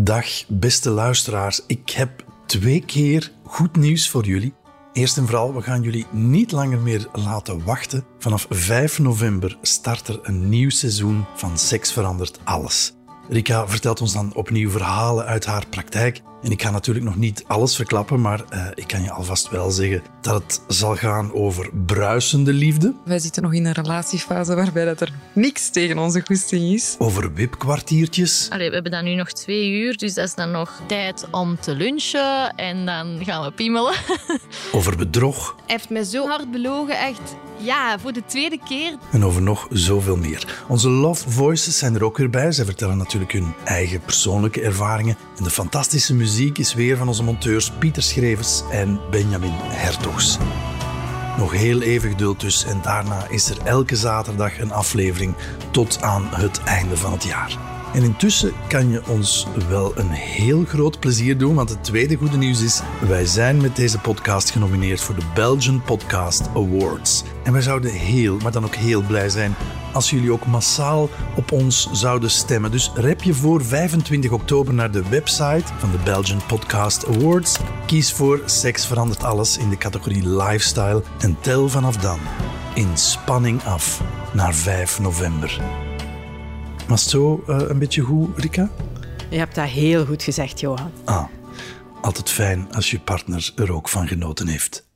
Dag, beste luisteraars. Ik heb twee keer goed nieuws voor jullie. Eerst en vooral, we gaan jullie niet langer meer laten wachten. Vanaf 5 november start er een nieuw seizoen van Seks verandert alles. Rika vertelt ons dan opnieuw verhalen uit haar praktijk. En ik ga natuurlijk nog niet alles verklappen, maar uh, ik kan je alvast wel zeggen dat het zal gaan over bruisende liefde. Wij zitten nog in een relatiefase waarbij dat er niks tegen onze goesting is. Over wipkwartiertjes. Allee, we hebben dan nu nog twee uur, dus dat is dan nog tijd om te lunchen en dan gaan we piemelen. over bedrog. Hij heeft mij zo hard belogen, echt. Ja, voor de tweede keer. En over nog zoveel meer. Onze Love Voices zijn er ook weer bij. Zij vertellen natuurlijk hun eigen persoonlijke ervaringen. En de fantastische muziek is weer van onze monteurs Pieter Schrevers en Benjamin Hertogs. Nog heel even geduld dus en daarna is er elke zaterdag een aflevering tot aan het einde van het jaar. En intussen kan je ons wel een heel groot plezier doen, want het tweede goede nieuws is: wij zijn met deze podcast genomineerd voor de Belgian Podcast Awards. En wij zouden heel, maar dan ook heel blij zijn als jullie ook massaal op ons zouden stemmen. Dus rep je voor 25 oktober naar de website van de Belgian Podcast Awards. Kies voor Seks verandert alles in de categorie Lifestyle en tel vanaf dan in spanning af naar 5 november. Was het zo uh, een beetje goed, Rika? Je hebt dat heel goed gezegd, Johan. Ah, altijd fijn als je partner er ook van genoten heeft.